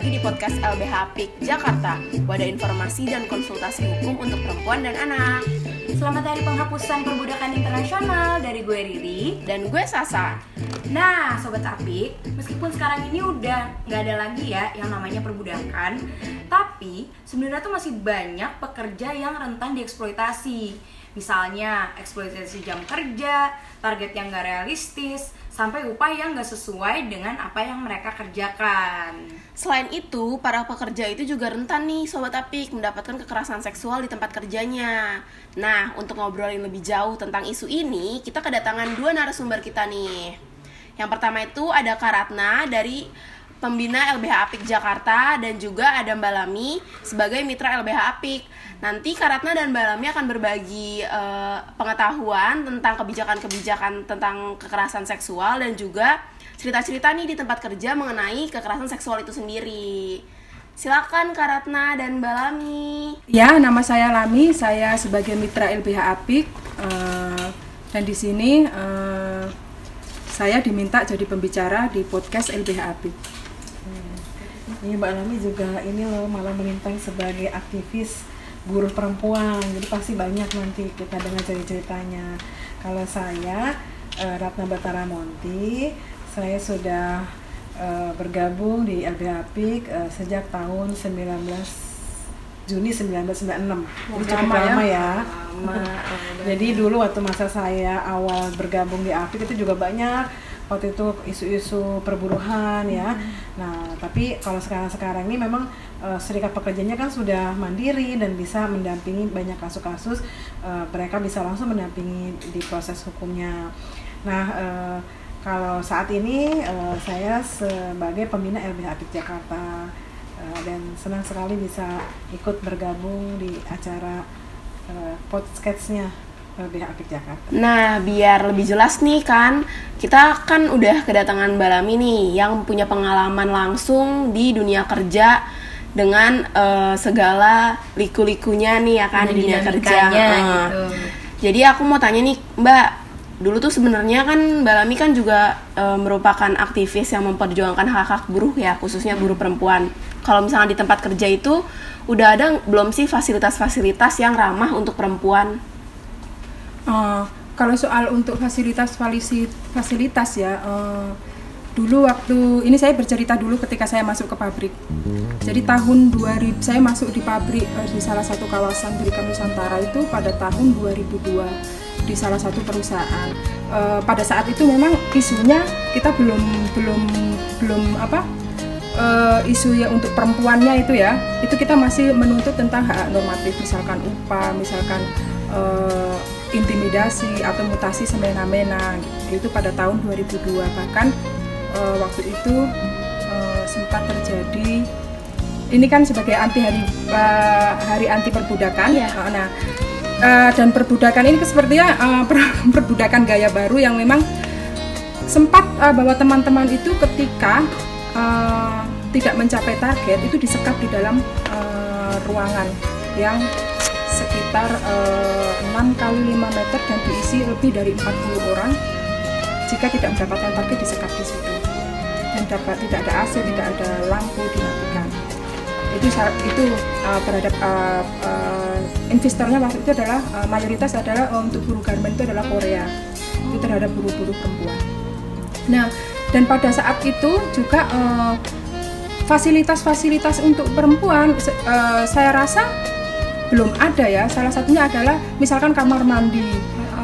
lagi di podcast LBH Apik Jakarta Wadah informasi dan konsultasi hukum untuk perempuan dan anak. Selamat Hari Penghapusan Perbudakan Internasional dari gue Riri Dan gue Sasa. Nah Sobat Apik, meskipun sekarang ini udah nggak ada lagi ya yang namanya perbudakan Tapi sebenarnya tuh masih banyak pekerja yang rentan dieksploitasi. Misalnya eksploitasi jam kerja, target yang nggak realistis, sampai upah yang nggak sesuai dengan apa yang mereka kerjakan. Selain itu, para pekerja itu juga rentan nih Sobat Apik mendapatkan kekerasan seksual di tempat kerjanya Nah, untuk ngobrolin lebih jauh tentang isu ini, kita kedatangan dua narasumber kita nih Yang pertama itu ada Karatna dari pembina LBH Apik Jakarta dan juga ada Mbak Lami sebagai mitra LBH Apik. Nanti Karatna dan Mbak Lami akan berbagi eh, pengetahuan tentang kebijakan-kebijakan tentang kekerasan seksual dan juga cerita-cerita nih di tempat kerja mengenai kekerasan seksual itu sendiri. Silakan Karatna dan Mbak Lami. Ya, nama saya Lami. Saya sebagai mitra LBH Apik eh, dan di sini eh, saya diminta jadi pembicara di podcast LBH Apik. Ini Mbak Lami juga ini loh malah melintang sebagai aktivis buruh perempuan. Jadi pasti banyak nanti kita dengar cerita-ceritanya. Kalau saya eh, Ratna Batara Monti, saya sudah eh, bergabung di LBH Apik eh, sejak tahun 19 Juni 1996. Jadi cukup lama ya. lama ya. Lama. Jadi dulu waktu masa saya awal bergabung di Apik itu juga banyak waktu itu isu-isu perburuhan ya. Nah, tapi kalau sekarang-sekarang ini memang eh, serikat pekerjanya kan sudah mandiri dan bisa mendampingi banyak kasus-kasus eh, mereka bisa langsung mendampingi di proses hukumnya. Nah, eh, kalau saat ini eh, saya sebagai pembina LBH Apik Jakarta eh, dan senang sekali bisa ikut bergabung di acara eh, podcastnya LBH Apik Jakarta. Nah, biar lebih jelas nih kan, kita kan udah kedatangan Mbak Lami nih yang punya pengalaman langsung di dunia kerja dengan eh, segala liku-likunya nih ya kan di dunia kerja. Eh, gitu. Jadi aku mau tanya nih, Mbak, dulu tuh sebenarnya kan Mbak Lami kan juga eh, merupakan aktivis yang memperjuangkan hak-hak buruh ya, khususnya buruh perempuan. Kalau misalnya di tempat kerja itu udah ada belum sih fasilitas-fasilitas yang ramah untuk perempuan? Eh, kalau soal untuk fasilitas fasilitas ya eh, dulu waktu ini saya bercerita dulu ketika saya masuk ke pabrik. Jadi tahun 2000 saya masuk di pabrik eh, di salah satu kawasan Berikan Nusantara itu pada tahun 2002 di salah satu perusahaan. Eh, pada saat itu memang isunya kita belum belum belum apa eh, isu ya untuk perempuannya itu ya itu kita masih menuntut tentang hak normatif misalkan upah misalkan eh, intimidasi atau mutasi semena-mena gitu. itu pada tahun 2002 bahkan eh, waktu itu eh, sempat terjadi ini kan sebagai anti hari eh, hari anti perbudakan Iya. Eh, nah eh, dan perbudakan ini sepertinya eh, per- perbudakan gaya baru yang memang sempat eh, bahwa teman-teman itu ketika eh, tidak mencapai target itu disekap di dalam eh, ruangan yang sekitar eh, 6 kali 5 meter dan diisi lebih dari 40 orang. Jika tidak mendapatkan target disekap di situ. Dan dapat tidak ada AC tidak ada lampu dimatikan. Itu itu uh, terhadap uh, uh, investornya waktu itu adalah uh, mayoritas adalah uh, untuk buruh garment itu adalah Korea. Itu terhadap buruh-buruh perempuan. Nah dan pada saat itu juga uh, fasilitas-fasilitas untuk perempuan uh, saya rasa belum ada ya. Salah satunya adalah misalkan kamar mandi.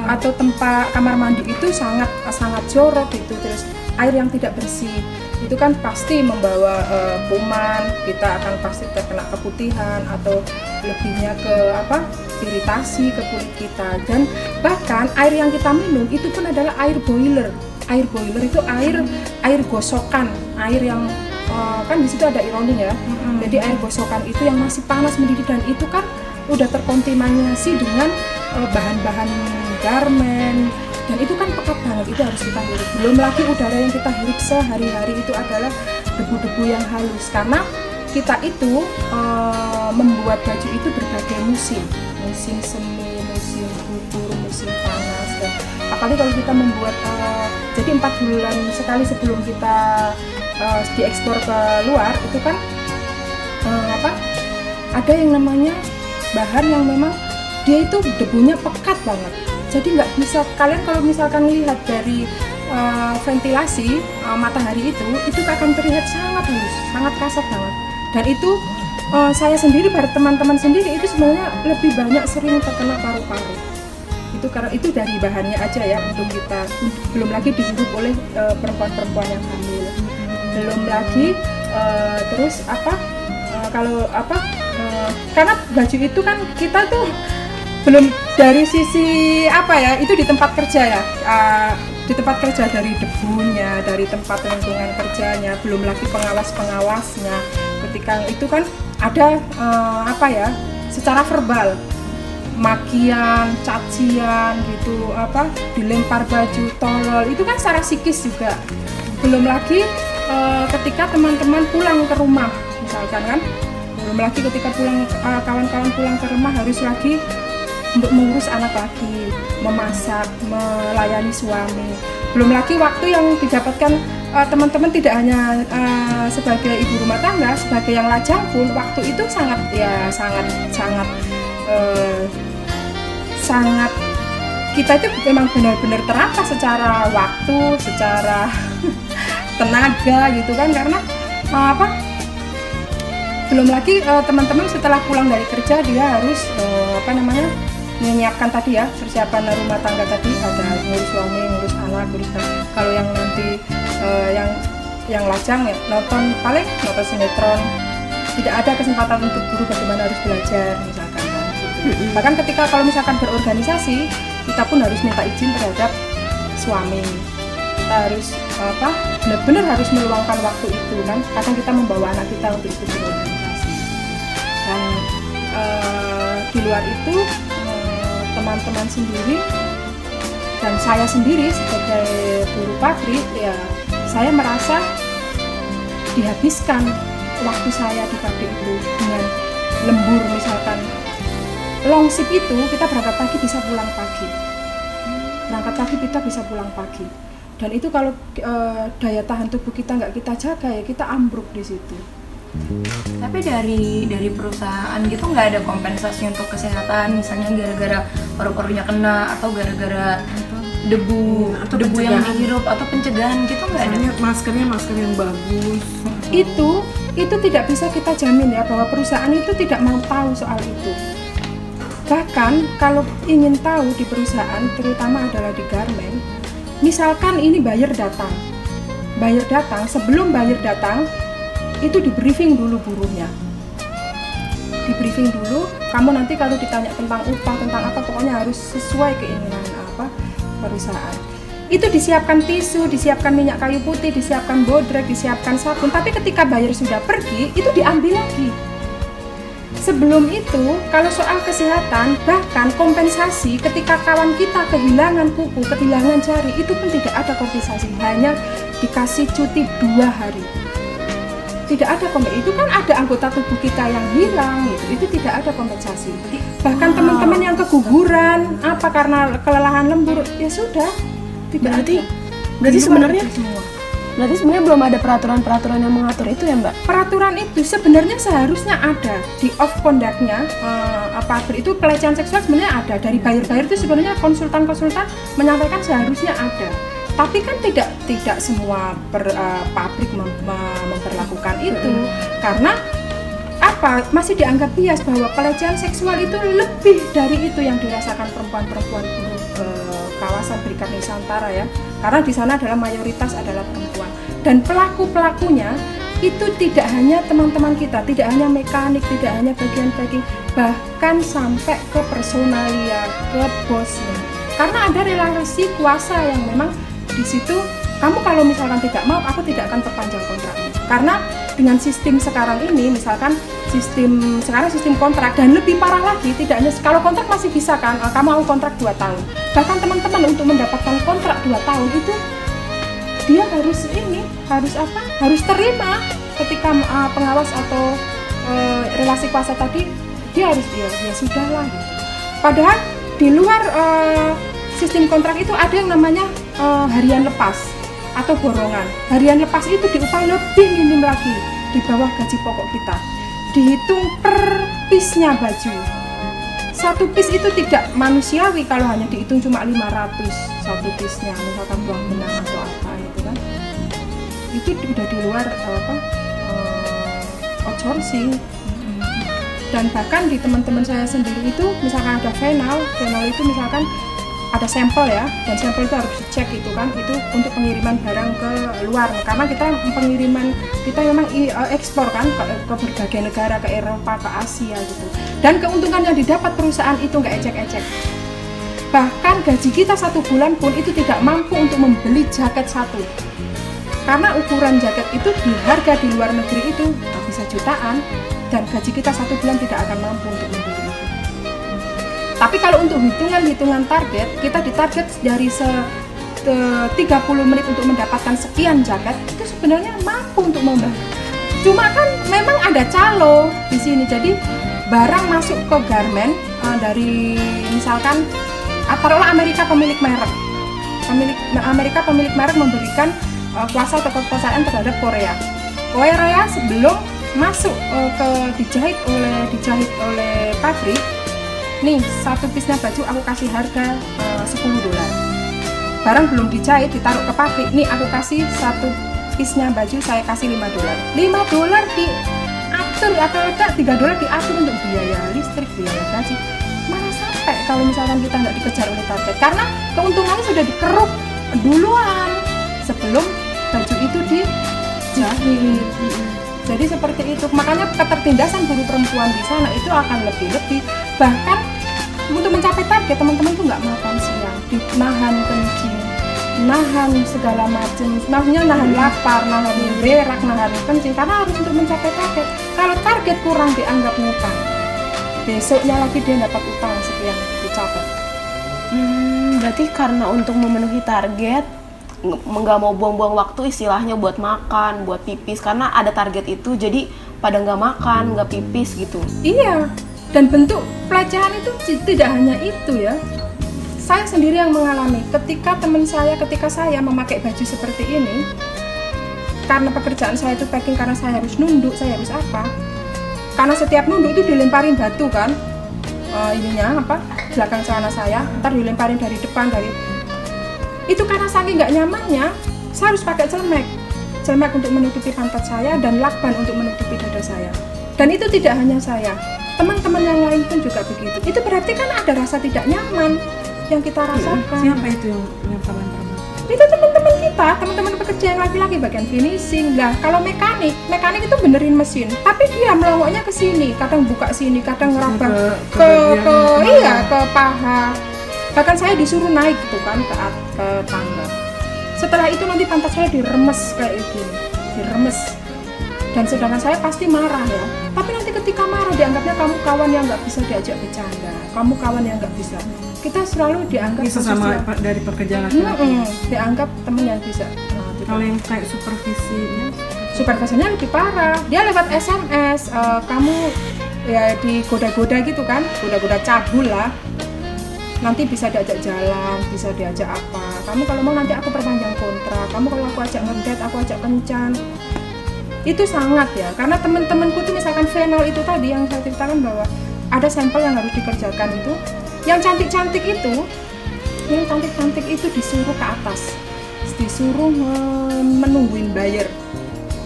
Atau tempat kamar mandi itu sangat sangat jorok gitu. Terus air yang tidak bersih. Itu kan pasti membawa kuman. Kita akan pasti terkena keputihan atau lebihnya ke apa? Iritasi ke kulit kita. Dan bahkan air yang kita minum itu pun adalah air boiler. Air boiler itu air air gosokan. Air yang eh, kan di situ ada ironi ya. Jadi air gosokan itu yang masih panas mendidih. Dan itu kan udah terkontaminasi dengan eh, bahan-bahan garmen. Dan itu kan pekat banget itu harus kita hirup belum lagi udara yang kita hirup sehari-hari itu adalah debu-debu yang halus. Karena kita itu eh, membuat baju itu berbagai musim. Musim semi musim gugur musim panas dan apalagi kalau kita membuat eh, jadi empat bulan sekali sebelum kita uh, diekspor ke luar itu kan uh, apa ada yang namanya bahan yang memang dia itu debunya pekat banget. Jadi nggak bisa kalian kalau misalkan lihat dari uh, ventilasi uh, matahari itu itu akan terlihat sangat halus sangat kasar banget. Dan itu uh, saya sendiri pada teman-teman sendiri itu sebenarnya lebih banyak sering terkena paru-paru. Itu karena itu dari bahannya aja ya untuk kita belum lagi dihirup oleh uh, perempuan-perempuan yang hamil. Belum lagi uh, terus apa uh, kalau apa uh, karena baju itu kan kita tuh belum dari sisi apa ya itu di tempat kerja ya. Uh, di tempat kerja dari debunya dari tempat lingkungan kerjanya belum lagi pengawas pengawasnya ketika itu kan ada uh, apa ya secara verbal. Makian, cacian gitu, apa dilempar baju, tolol, itu kan secara psikis juga. Belum lagi e, ketika teman-teman pulang ke rumah, misalkan kan, belum lagi ketika pulang kawan-kawan pulang ke rumah harus lagi untuk mengurus anak lagi, memasak, melayani suami. Belum lagi waktu yang didapatkan teman-teman tidak hanya uh, sebagai ibu rumah tangga, sebagai yang lajang pun waktu itu sangat ya sangat sangat uh, sangat kita itu memang benar-benar terampas secara waktu, secara tenaga gitu kan karena apa? Belum lagi teman-teman uh, setelah pulang dari kerja dia harus uh, apa namanya? menyiapkan tadi ya persiapan rumah tangga tadi. Ada ngurus suami, ngurus anak, ngurus kalau yang nanti uh, yang yang lajang ya nonton paling nonton sinetron. Tidak ada kesempatan untuk guru bagaimana harus belajar misalkan kan, gitu. bahkan ketika kalau misalkan berorganisasi kita pun harus minta izin terhadap suami. Kita harus apa benar-benar harus meluangkan waktu itu kan. Kadang kita membawa anak kita untuk ikut berorganisasi dan uh, di luar itu teman-teman uh, sendiri dan saya sendiri sebagai guru pabrik ya saya merasa dihabiskan waktu saya di pabrik itu dengan lembur misalkan. Long shift itu kita berangkat pagi bisa pulang pagi. Berangkat pagi kita bisa pulang pagi. Dan itu kalau e, daya tahan tubuh kita nggak kita jaga ya kita ambruk di situ tapi dari dari perusahaan gitu nggak ada kompensasi untuk kesehatan? Misalnya gara-gara paru-parunya kena atau gara-gara debu atau debu yang dihirup atau pencegahan gitu nggak ada? Maskernya masker yang bagus. Itu itu tidak bisa kita jamin ya bahwa perusahaan itu tidak mau tahu soal itu. Bahkan kalau ingin tahu di perusahaan terutama adalah di garmen misalkan ini buyer datang. Buyer datang sebelum buyer datang itu di briefing dulu buruhnya di briefing dulu kamu nanti kalau ditanya tentang upah tentang apa pokoknya harus sesuai keinginan apa perusahaan itu disiapkan tisu, disiapkan minyak kayu putih, disiapkan bodrek, disiapkan sabun. Tapi ketika buyer sudah pergi, itu diambil lagi. Sebelum itu, kalau soal kesehatan, bahkan kompensasi ketika kawan kita kehilangan kuku, kehilangan jari, itu pun tidak ada kompensasi. Hanya dikasih cuti dua hari. Tidak ada kompensasi. Itu kan ada anggota tubuh kita yang hilang, gitu. itu tidak ada kompensasi. Bahkan teman-teman yang keguguran, apa karena kelelahan lembur, ya sudah, tidak berarti ada. berarti sebenarnya berarti sebenarnya belum ada peraturan-peraturan yang mengatur itu ya mbak peraturan itu sebenarnya seharusnya ada di off conductnya uh, apa itu pelecehan seksual sebenarnya ada dari buyer-buyer itu sebenarnya konsultan-konsultan menyampaikan seharusnya ada tapi kan tidak tidak semua per, uh, pabrik mem, memperlakukan itu. Hmm. karena apa? Masih dianggap bias bahwa pelecehan seksual itu lebih dari itu yang dirasakan perempuan-perempuan uh, kawasan Berikat Nusantara ya. Karena di sana adalah mayoritas adalah perempuan. Dan pelaku pelakunya itu tidak hanya teman-teman kita tidak hanya mekanik tidak hanya bagian packing bahkan sampai ke personalia ke bosnya. Karena ada relasi kuasa yang memang di situ kamu kalau misalkan tidak mau aku tidak akan perpanjang kontrakmu karena dengan sistem sekarang ini misalkan sistem sekarang sistem kontrak dan lebih parah lagi tidak hanya kalau kontrak masih bisa kan uh, kamu mau kontrak 2 tahun. Bahkan teman-teman untuk mendapatkan kontrak 2 tahun itu dia harus ini harus apa? Harus terima ketika uh, pengawas atau uh, relasi kuasa tadi dia harus ya, ya sudah lah gitu. padahal di luar uh, sistem kontrak itu ada yang namanya eh, harian lepas atau borongan. Harian lepas itu diupah lebih minim lagi di bawah gaji pokok kita. Dihitung per piece-nya baju. Satu piece itu tidak manusiawi kalau hanya dihitung cuma 500 satu piece-nya, misalkan buang benang atau apa itu kan. Itu di- udah di luar eh, apa? eh, outsourcing dan bahkan di teman-teman saya sendiri itu misalkan ada final final itu misalkan ada sampel ya dan sampel itu harus dicek itu kan itu untuk pengiriman barang ke luar. Karena kita pengiriman kita memang eh, ekspor kan ke, ke berbagai negara ke Eropa ke Asia gitu. Dan keuntungan yang didapat perusahaan itu nggak ecek-ecek bahkan gaji kita satu bulan pun itu tidak mampu untuk membeli jaket satu. Karena ukuran jaket itu di harga di luar negeri itu bisa jutaan dan gaji kita satu bulan tidak akan mampu untuk membeli. Tapi kalau untuk hitungan-hitungan target, kita ditarget dari se te- 30 menit untuk mendapatkan sekian jaket itu sebenarnya mampu untuk membeli. Cuma kan memang ada calo di sini. Jadi barang masuk ke garment eh, dari misalkan ah, taruhlah Amerika pemilik merek pemilik Amerika pemilik merek memberikan uh, kuasa atau kekuasaan terhadap Korea. Korea sebelum masuk uh, ke dijahit oleh dijahit oleh pabrik, nih satu piece baju aku kasih harga uh, 10 dolar. Barang belum dijahit ditaruh ke pabrik, nih aku kasih satu piece baju saya kasih 5 dolar. 5 dolar diatur atau enggak 3 dolar diatur untuk biaya listrik, biaya gaji. Mana sampai kalau misalkan kita nggak dikejar oleh target karena keuntungannya sudah dikeruk duluan sebelum baju itu dijahit. Jadi seperti itu. Makanya ketertindasan buruh perempuan di sana itu akan lebih-lebih. Bahkan untuk mencapai target teman-teman tuh nggak makan siang, dinahan kencing, nahan segala macam. Maksudnya nahan lapar, nahan berak, nahan kencing karena harus untuk mencapai target. Kalau target kurang dianggap ngutang. Besoknya lagi dia dapat utang sekian dicapai. Hmm, berarti karena untuk memenuhi target nggak mau buang-buang waktu istilahnya buat makan, buat pipis karena ada target itu jadi pada nggak makan, nggak pipis gitu. Iya, dan bentuk pelecehan itu ti- tidak hanya itu ya. Saya sendiri yang mengalami ketika teman saya, ketika saya memakai baju seperti ini, karena pekerjaan saya itu packing karena saya harus nunduk, saya harus apa? Karena setiap nunduk itu dilemparin batu kan, Eh, ininya apa? Belakang celana saya, ntar dilemparin dari depan dari itu karena saking nggak nyamannya, saya harus pakai celemek, celemek untuk menutupi pantat saya dan lakban untuk menutupi dada saya. Dan itu tidak hanya saya, teman-teman yang lain pun juga begitu. Itu berarti kan ada rasa tidak nyaman yang kita rasakan. Siapa itu yang yang paling Itu teman-teman kita, teman-teman pekerja yang laki-laki bagian finishing. Lah, kalau mekanik, mekanik itu benerin mesin, tapi dia melongoknya ke sini, kadang buka sini, kadang ngeraba ke- ke ke iya ke paha. Bahkan saya disuruh naik gitu kan ke ke tangga. Setelah itu nanti pantat saya diremes kayak gini, diremes. Dan sedangkan saya pasti marah ya. Tapi ketika marah dianggapnya kamu kawan yang nggak bisa diajak bercanda, kamu kawan yang nggak bisa. Kita selalu dianggap Ini sesama posisi dari pekerjaan laki-laki. Mm-mm, dianggap temen yang bisa Nah. Kalau yang kayak supervisinya, supervisornya lebih parah dia lewat SMS eh, kamu ya digoda-goda gitu kan goda-goda cabul lah nanti bisa diajak jalan bisa diajak apa kamu kalau mau nanti aku perpanjang kontrak kamu kalau aku ajak ngedet aku ajak kencan itu sangat ya karena teman-temanku tuh misalkan final itu tadi yang saya ceritakan bahwa ada sampel yang harus dikerjakan itu yang cantik-cantik itu yang cantik-cantik itu disuruh ke atas. Disuruh men- menungguin buyer.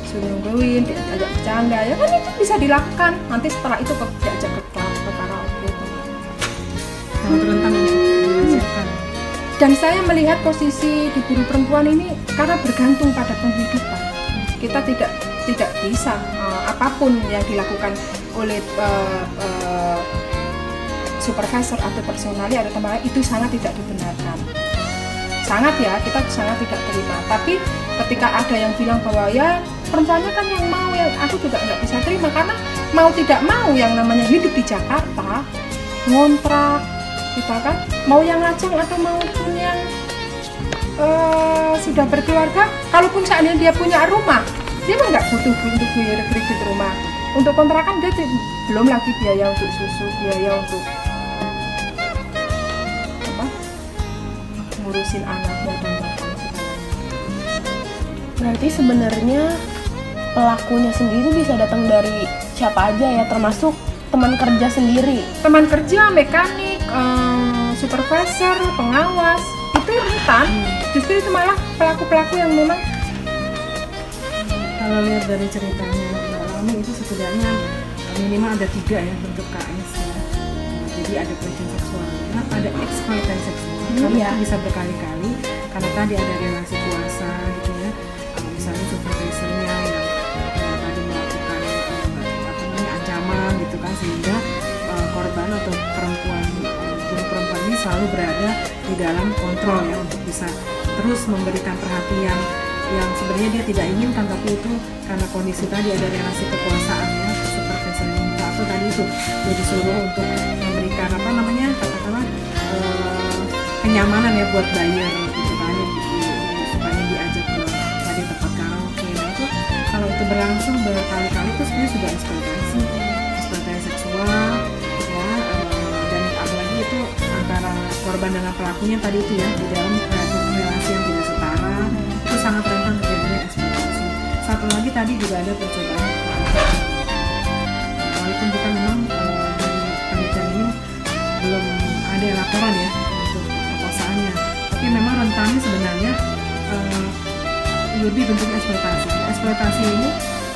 Suruh nungguin diajak bercanda ya kan itu bisa dilakukan. Nanti setelah itu ke, diajak ke ke karaoke untuk dihasilkan. dan saya melihat posisi di buruh perempuan ini karena bergantung pada penghidupan. Kita tidak tidak bisa eh, apa pun yang dilakukan oleh eh, eh, supervisor atau personali atau teman itu sangat tidak dibenarkan. Sangat ya kita sangat tidak terima. Tapi ketika ada yang bilang bahwa ya perempuannya kan yang mau ya aku juga nggak bisa terima. Karena mau tidak mau yang namanya hidup di Jakarta ngontrak kita kan? Mau yang ngajang atau maupun yang eh, sudah berkeluarga kalaupun seandainya dia punya rumah dia nggak butuh untuk biaya kredit rumah? Untuk kontrakan dia belum lagi biaya untuk susu biaya untuk apa? Ngurusin anaknya dan lain-lain. Berarti sebenarnya pelakunya sendiri bisa datang dari siapa aja ya, termasuk teman kerja sendiri. teman kerja mekanik em, supervisor pengawas. Itu rentan justru itu malah pelaku pelaku yang memang Kalau lihat dari ceritanya Mbak Lami itu setidaknya eh, minimal ada tiga ya bentuk KS ya. Nah, Jadi ada pelecehan seksualnya, ada eksploitasi seksual. Karena iya. itu bisa berkali-kali karena tadi ada relasi kuasa gitu ya. Misalnya supervisornya yang eh, tadi melakukan eh, apa namanya ancaman gitu kan sehingga eh, korban atau perempuan guru perempuan ini selalu berada di dalam kontrol ya untuk bisa terus memberikan perhatian yang sebenarnya dia tidak inginkan tapi itu karena kondisi tadi ada relasi kekuasaan ya supervisor yang minta. Atau tadi itu dia disuruh untuk memberikan apa namanya katakanlah eh, kenyamanan ya buat buyer gitu kan supaya diajak ke tadi tempat karaoke. Nah itu kalau itu berlangsung berkali-kali itu sebenarnya sudah eksploitasi eksploitasi seksual ya eh, dan apalagi itu antara korban dengan pelakunya tadi itu ya di dalam satu lagi tadi juga ada percobaan. Walaupun kita memang eh, di penelitian ini belum ada laporan ya untuk perkosaannya. Tapi memang rentannya sebenarnya eh, lebih bentuk eksploitasi. Eksploitasi ini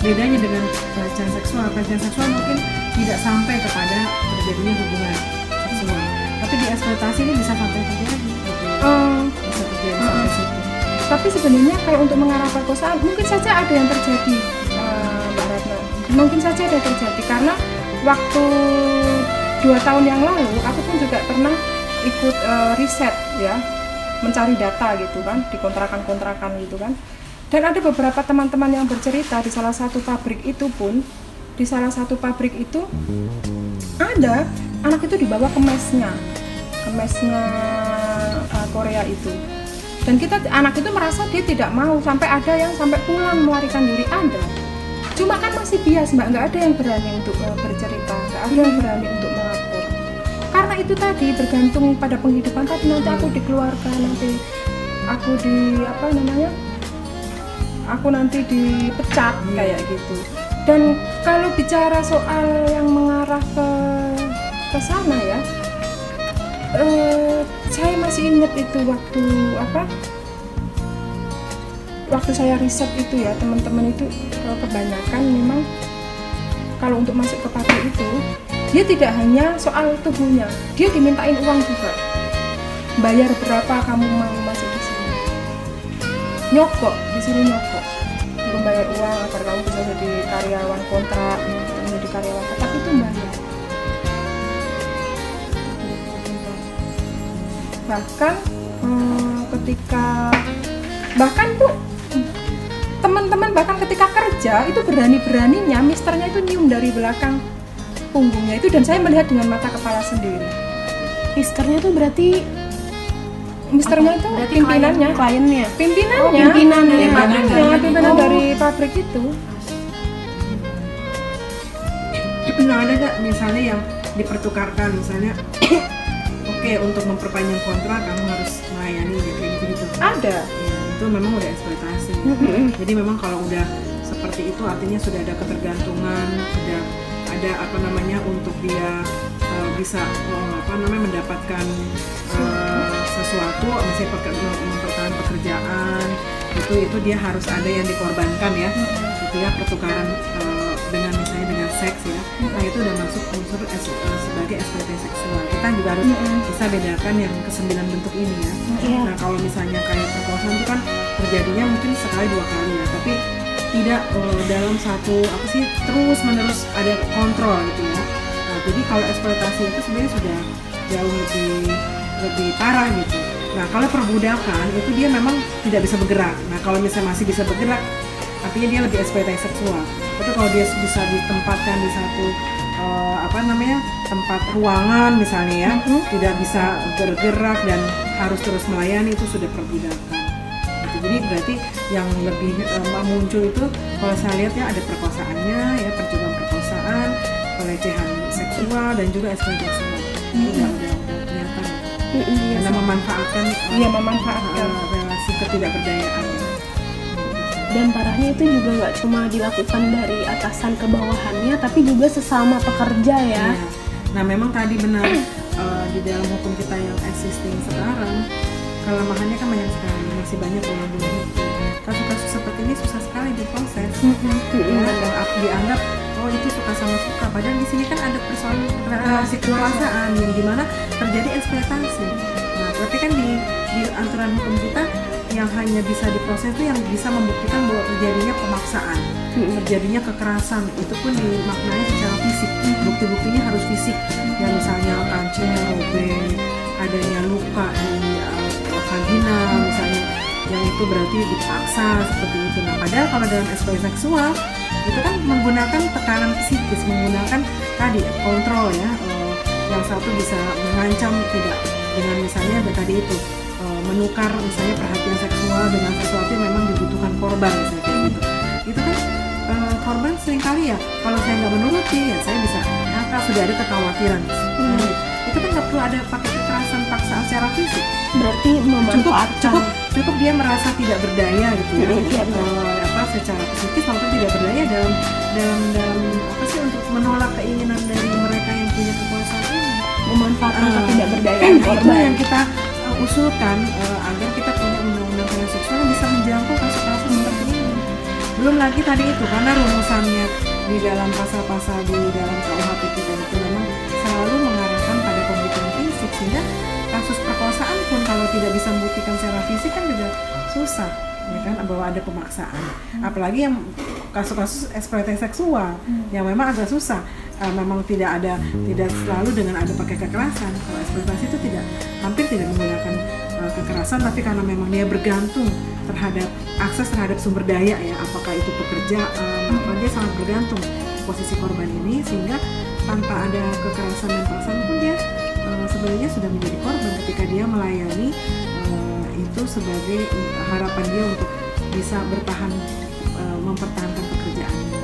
bedanya dengan pelecehan seksual. Pelecehan seksual mungkin tidak sampai kepada terjadinya hubungan seksual. Tapi di eksploitasi ini bisa sampai terjadi. Gitu. em, bisa terjadi tapi sebenarnya kayak untuk mengarah perkosaan mungkin saja ada yang terjadi eh, Mbak Ratna mungkin saja ada yang terjadi karena waktu dua tahun yang lalu aku pun juga pernah ikut eh, riset ya mencari data gitu kan di kontrakan-kontrakan gitu kan. Dan ada beberapa teman-teman yang bercerita di salah satu pabrik itu pun di salah satu pabrik itu ada anak itu dibawa ke mesnya ke mesnya uh, Korea itu dan kita anak itu merasa dia tidak mau sampai ada yang sampai pulang melarikan diri. Ada. Cuma kan masih bias mbak. Nggak ada yang berani untuk uh, bercerita. Nggak ada yang berani untuk melapor. Karena itu tadi bergantung pada penghidupan tadi. Nanti aku dikeluarkan nanti aku di apa namanya aku nanti dipecat kayak gitu. Dan kalau bicara soal yang mengarah ke ke sana ya eh, saya masih ingat itu waktu apa? Waktu saya riset itu ya teman-teman itu eh, kebanyakan memang kalau untuk masuk ke pabrik itu dia tidak hanya soal tubuhnya dia dimintain uang juga. Bayar berapa kamu mau masuk di sini? Nyokok disuruh nyokok. Belum bayar uang agar kamu bisa jadi karyawan kontrak menjadi karyawan tetap itu bayar bahkan hmm, ketika bahkan bu teman-teman bahkan ketika kerja itu berani-beraninya misternya itu nyium dari belakang punggungnya itu dan saya melihat dengan mata kepala sendiri Misternya tuh berarti misternya itu Berarti pimpinannya kliennya. pimpinannya Oh, pimpinan dari pimpinannya, pabrik. pimpinan Oh. dari pabrik itu nah ada nggak misalnya yang dipertukarkan misalnya oke untuk memperpanjang kontrak kamu harus melayani ya kayak gitu gitu ada? Ya, itu memang udah eksploitasi jadi memang kalau udah seperti itu artinya sudah ada ketergantungan ada ada apa namanya untuk dia uh, bisa uh, apa namanya mendapatkan uh, sesuatu misalnya peker- mem- mempertahankan pekerjaan itu itu dia harus ada yang dikorbankan ya. Gitu ya pertukaran uh, dengan misalnya dengan seks ya. Nah itu udah masuk unsur uh, sebagai eksploitasi seksual kita juga harus bisa bedakan yang kesembilan bentuk ini ya Iya. Nah kalau misalnya kayak perkosaan itu kan terjadinya mungkin sekali dua kali ya, tapi tidak eh, dalam satu apa sih terus menerus ada kontrol gitu ya. Nah jadi kalau eksploitasi itu sebenarnya sudah jauh lebih lebih parah gitu. Nah kalau perbudakan itu dia memang tidak bisa bergerak. Nah kalau misalnya masih bisa bergerak, artinya dia lebih eksploitasi seksual. Tapi kalau dia bisa ditempatkan di satu eh, apa namanya tempat ruangan misalnya ya, tidak bisa bergerak dan harus terus melayani itu sudah perbudakan. Gitu. Jadi berarti yang lebih eh, muncul itu kalau saya lihat ya ada perkosaannya ya percobaan perkosaan, pelecehan seksual dan juga eksploitasi seksual. Itu udah udah udah kelihatan. Mm-mm, iya Karena memanfaatkan Iya, memanfaatkan. eh, relasi ketidakberdayaan. Dan parahnya itu juga nggak cuma dilakukan dari atasan ke bawahannya tapi juga sesama pekerja ya Iya. Nah memang tadi benar eh, di dalam hukum kita yang existing sekarang kelemahannya kan banyak sekali masih banyak yang belum hukum. Kasus-kasus seperti ini susah sekali diproses. Ya, dan ap- dianggap oh itu suka sama suka. Padahal di sini kan ada persoalan relasi kekuasaan yang di mana terjadi eksploitasi. Nah tapi kan di, di aturan hukum kita yang hanya bisa diproses itu yang bisa membuktikan bahwa terjadinya pemaksaan terjadinya kekerasan. Itu pun dimaknai secara fisik. Bukti-buktinya harus fisik. Ya misalnya kancingnya robek adanya luka di uh, vagina misalnya. Yang itu berarti dipaksa seperti itu. Nah padahal kalau dalam eksploitasi seksual itu kan menggunakan tekanan psikis menggunakan tadi kontrol ya uh, yang satu bisa mengancam tidak dengan misalnya ada tadi itu menukar misalnya perhatian seksual dengan sesuatu yang memang dibutuhkan korban misalnya kayak gitu. Itu kan eh, korban sering kali ya kalau saya nggak menuruti ya saya bisa nakal sudah ada kekhawatiran. Nah, itu kan nggak perlu ada pakai kekerasan paksaan secara fisik. Berarti cukup memanfaatkan. cukup cukup dia merasa tidak berdaya gitu ya. Hmm, iya, Eh, apa secara psikis maupun tidak berdaya dalam dalam dalam apa sih untuk menolak keinginan dari mereka yang punya kekuasaan ini. Memanfaatkan Ah, ketidakberdayaan itu korban yang kita uh, usulkan uh, agar kita punya undang-undang kekerasan seksual yang bisa menjangkau kasus-kasus seperti ini. Belum lagi tadi itu karena rumusannya di dalam pasal-pasal di dalam KUHP kita itu memang selalu mengarahkan pada pembuktian fisik sehingga kasus perkosaan pun kalau tidak bisa membuktikan secara fisik kan juga susah ya kan bahwa ada pemaksaan. Apalagi yang kasus-kasus eksploitasi seksual yang memang agak susah Uh, memang tidak ada tidak selalu dengan ada pakai kekerasan kalau eksploitasi itu tidak hampir tidak menggunakan uh, kekerasan tapi karena memang dia bergantung terhadap akses terhadap sumber daya ya apakah itu pekerjaan apa dia sangat bergantung posisi korban ini sehingga tanpa ada kekerasan dan paksaan pun dia uh, sebenarnya sudah menjadi korban ketika dia melayani uh, itu sebagai harapan dia untuk bisa bertahan uh, mempertahankan pekerjaannya.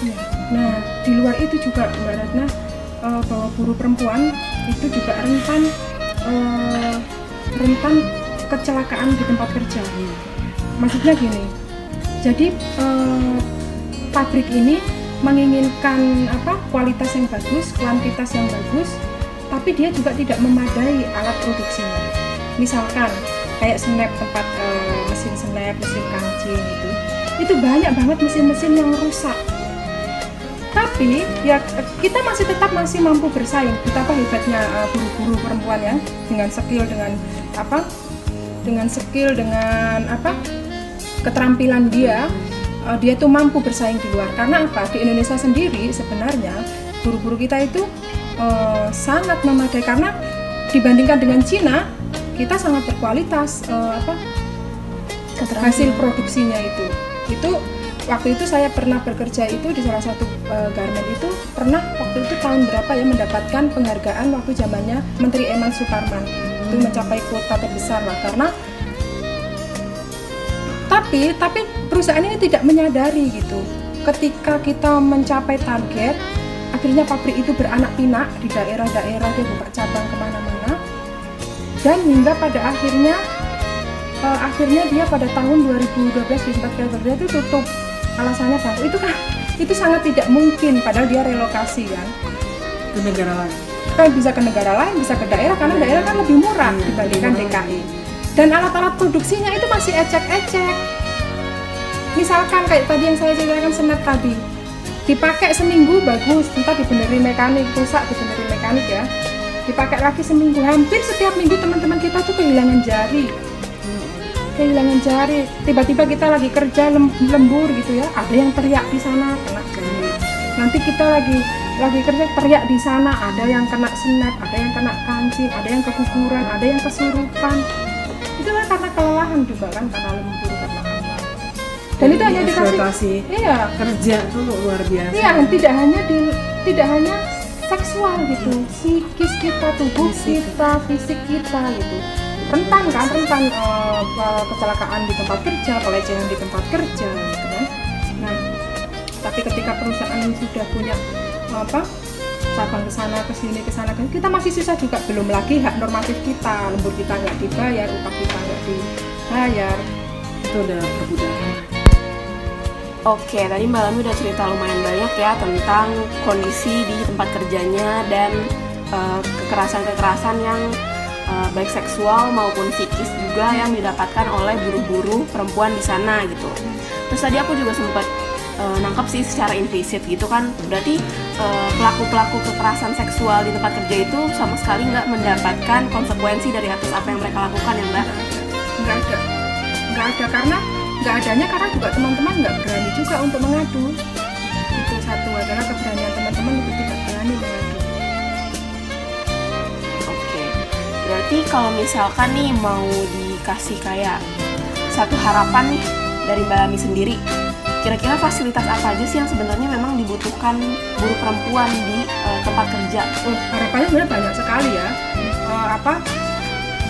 Ya. Nah, luar itu juga Mbak Ratna eh, bahwa buruh perempuan itu juga rentan eh, rentan kecelakaan di tempat kerja. Maksudnya gini, jadi eh, pabrik ini menginginkan apa kualitas yang bagus, kuantitas yang bagus, tapi dia juga tidak memadai alat produksinya. Misalkan kayak snap tempat eh, mesin snap, mesin kancing itu, itu banyak banget mesin-mesin yang rusak tapi ya kita masih tetap masih mampu bersaing. Betapa hebatnya uh, guru-guru perempuan ya dengan skill dengan apa dengan skill dengan apa keterampilan dia uh, dia tuh mampu bersaing di luar. Karena apa? Di Indonesia sendiri sebenarnya guru-guru kita itu uh, sangat memadai karena dibandingkan dengan Cina kita sangat berkualitas uh, apa hasil produksinya itu. Itu waktu itu saya pernah bekerja itu di salah satu uh, garment itu pernah waktu itu tahun berapa ya mendapatkan penghargaan waktu zamannya Menteri Eman Suparman. Itu mencapai kuota terbesar lah karena tapi tapi perusahaan ini tidak menyadari gitu. Ketika kita mencapai target akhirnya pabrik itu beranak pinak di daerah-daerah dia buka cabang ke mana-mana. Dan hingga pada akhirnya eh, akhirnya dia pada tahun 2012-2014 itu tutup alasannya bangkrut itu kan itu sangat tidak mungkin padahal dia relokasi kan? Ke negara lain. kan bisa ke negara lain bisa ke daerah karena daerah kan lebih murah Iya, dibandingkan murah. DKI dan alat-alat produksinya itu masih ecek-ecek. Misalkan kayak tadi yang saya ceritakan senat tadi. Dipakai seminggu bagus. Entah dibenerin mekanik rusak dibenerin mekanik ya. Dipakai lagi seminggu. Hampir setiap minggu teman-teman kita tuh kehilangan jari kehilangan jari. Tiba-tiba kita lagi kerja lem- lembur gitu ya. Ada yang teriak di sana kena jari. Nanti kita lagi lagi kerja teriak di sana. Ada yang kena snap ada yang kena kancing ada yang keguguran ada yang kesurupan. Itu kan karena kelelahan juga kan karena lembur karena apa. Dan itu hanya dikasih iya. kerja tuh luar biasa. Iya, tidak hanya di tidak hanya seksual gitu, psikis kita, tubuh kita, fisik kita gitu. Rentan kan, rentan eh, kecelakaan di tempat kerja, pelecehan di tempat kerja gitu kan. Nah, tapi ketika perusahaan sudah punya apa cabang ke sana ke sini ke sana kita masih susah juga belum lagi hak normatif kita lembur kita nggak dibayar upah kita nggak dibayar itu udah perbudakan. Oke, tadi Mbak Lami udah cerita lumayan banyak ya tentang kondisi di tempat kerjanya dan eh, kekerasan-kekerasan yang eh, baik seksual maupun psikis juga yang didapatkan oleh buruh-buruh perempuan di sana gitu. Terus tadi aku juga sempat eh, nangkep sih secara implisit gitu kan, berarti eh, pelaku-pelaku kekerasan seksual di tempat kerja itu sama sekali nggak mendapatkan konsekuensi dari atas apa yang mereka lakukan ya Mbak? nggak ada nggak ada karena nggak adanya karena juga teman-teman nggak berani juga untuk mengadu itu satu adalah keberanian teman-teman untuk tidak berani mengadu berarti kalau misalkan nih mau dikasih kayak satu harapan nih dari Mbak Lami sendiri, kira-kira fasilitas apa aja sih yang sebenarnya memang dibutuhkan buruh perempuan di eh, tempat kerja? Oh, harapannya sebenarnya banyak sekali ya. Eh, apa?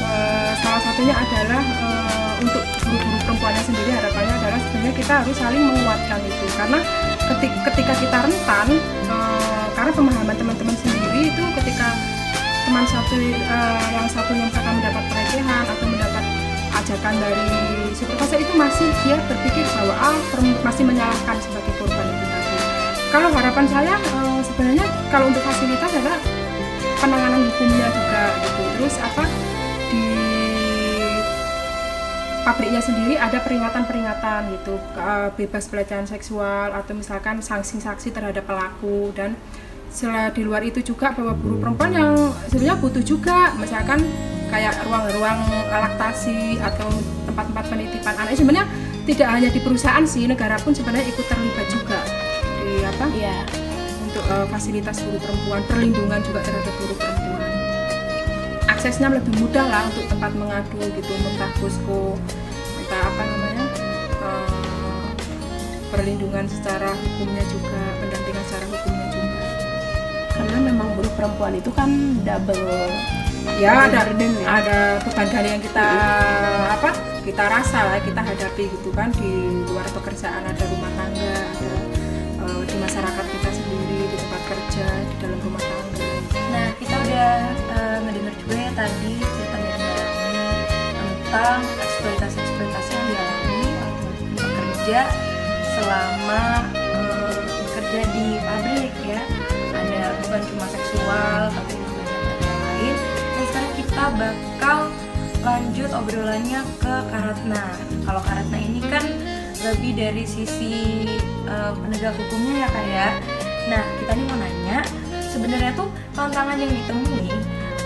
Eh, salah satunya adalah eh, untuk guru-guru perempuannya sendiri harapannya adalah sebenarnya kita harus saling menguatkan itu. Karena ketika, ketika kita rentan eh, karena pemahaman teman-teman sendiri itu ketika teman satu eh, yang satunya misalkan mendapat pelecehan atau mendapat ajakan dari supervisor itu masih dia berpikir bahwa ah masih menyalahkan sebagai korban itu tadi. Kalau harapan saya eh, sebenarnya kalau untuk fasilitas adalah penanganan hukumnya juga gitu. Terus apa di pabriknya sendiri ada peringatan-peringatan gitu eh, bebas pelecehan seksual atau misalkan sanksi-sanksi terhadap pelaku dan setelah di luar itu juga bahwa buruh perempuan yang sebenarnya butuh juga misalkan kayak ruang-ruang laktasi atau tempat-tempat penitipan anak sebenarnya tidak hanya di perusahaan sih negara pun sebenarnya ikut terlibat juga di apa Iya. untuk eh, fasilitas buruh perempuan, perlindungan juga terhadap buruh perempuan. Aksesnya lebih mudah lah untuk tempat mengadu gitu, entah posko, entah apa namanya, eh, perlindungan secara hukumnya juga, perempuan itu kan double Ya ada burden ya. ada beban ganda yang kita apa kita rasa lah, kita hadapi gitu kan di luar pekerjaan ada rumah tangga, ada eh, di masyarakat kita sendiri, di tempat kerja, di dalam rumah tangga. Nah, kita udah eh, ngedenger juga ya tadi cerita dari Mbak Rani tentang eksploitasi-eksploitasi yang dialami oleh pekerja selama eh, bekerja di pabrik ya. Bukan cuma seksual, tapi juga yang lain. Dan sekarang kita bakal lanjut obrolannya ke Karatna. Kalau Karatna ini kan lebih dari sisi eh, penegak hukumnya ya kak ya. Nah, kita nih mau nanya, sebenarnya tuh tantangan yang ditemui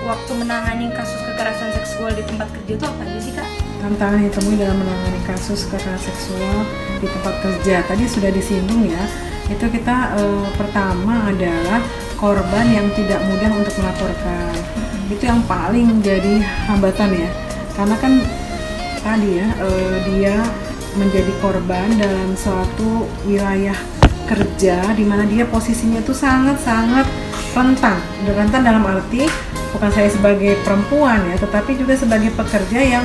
waktu menangani kasus kekerasan seksual di tempat kerja itu apa sih kak? tantangan yang ditemui dalam menangani kasus kekerasan seksual di tempat kerja tadi sudah disinggung ya itu kita eh, pertama adalah korban yang tidak mudah untuk melaporkan. Itu yang paling jadi hambatan ya. Karena kan tadi ya eh, dia menjadi korban dalam suatu wilayah kerja di mana dia posisinya itu sangat-sangat rentan. Rentan dalam arti bukan saya sebagai perempuan ya tetapi juga sebagai pekerja yang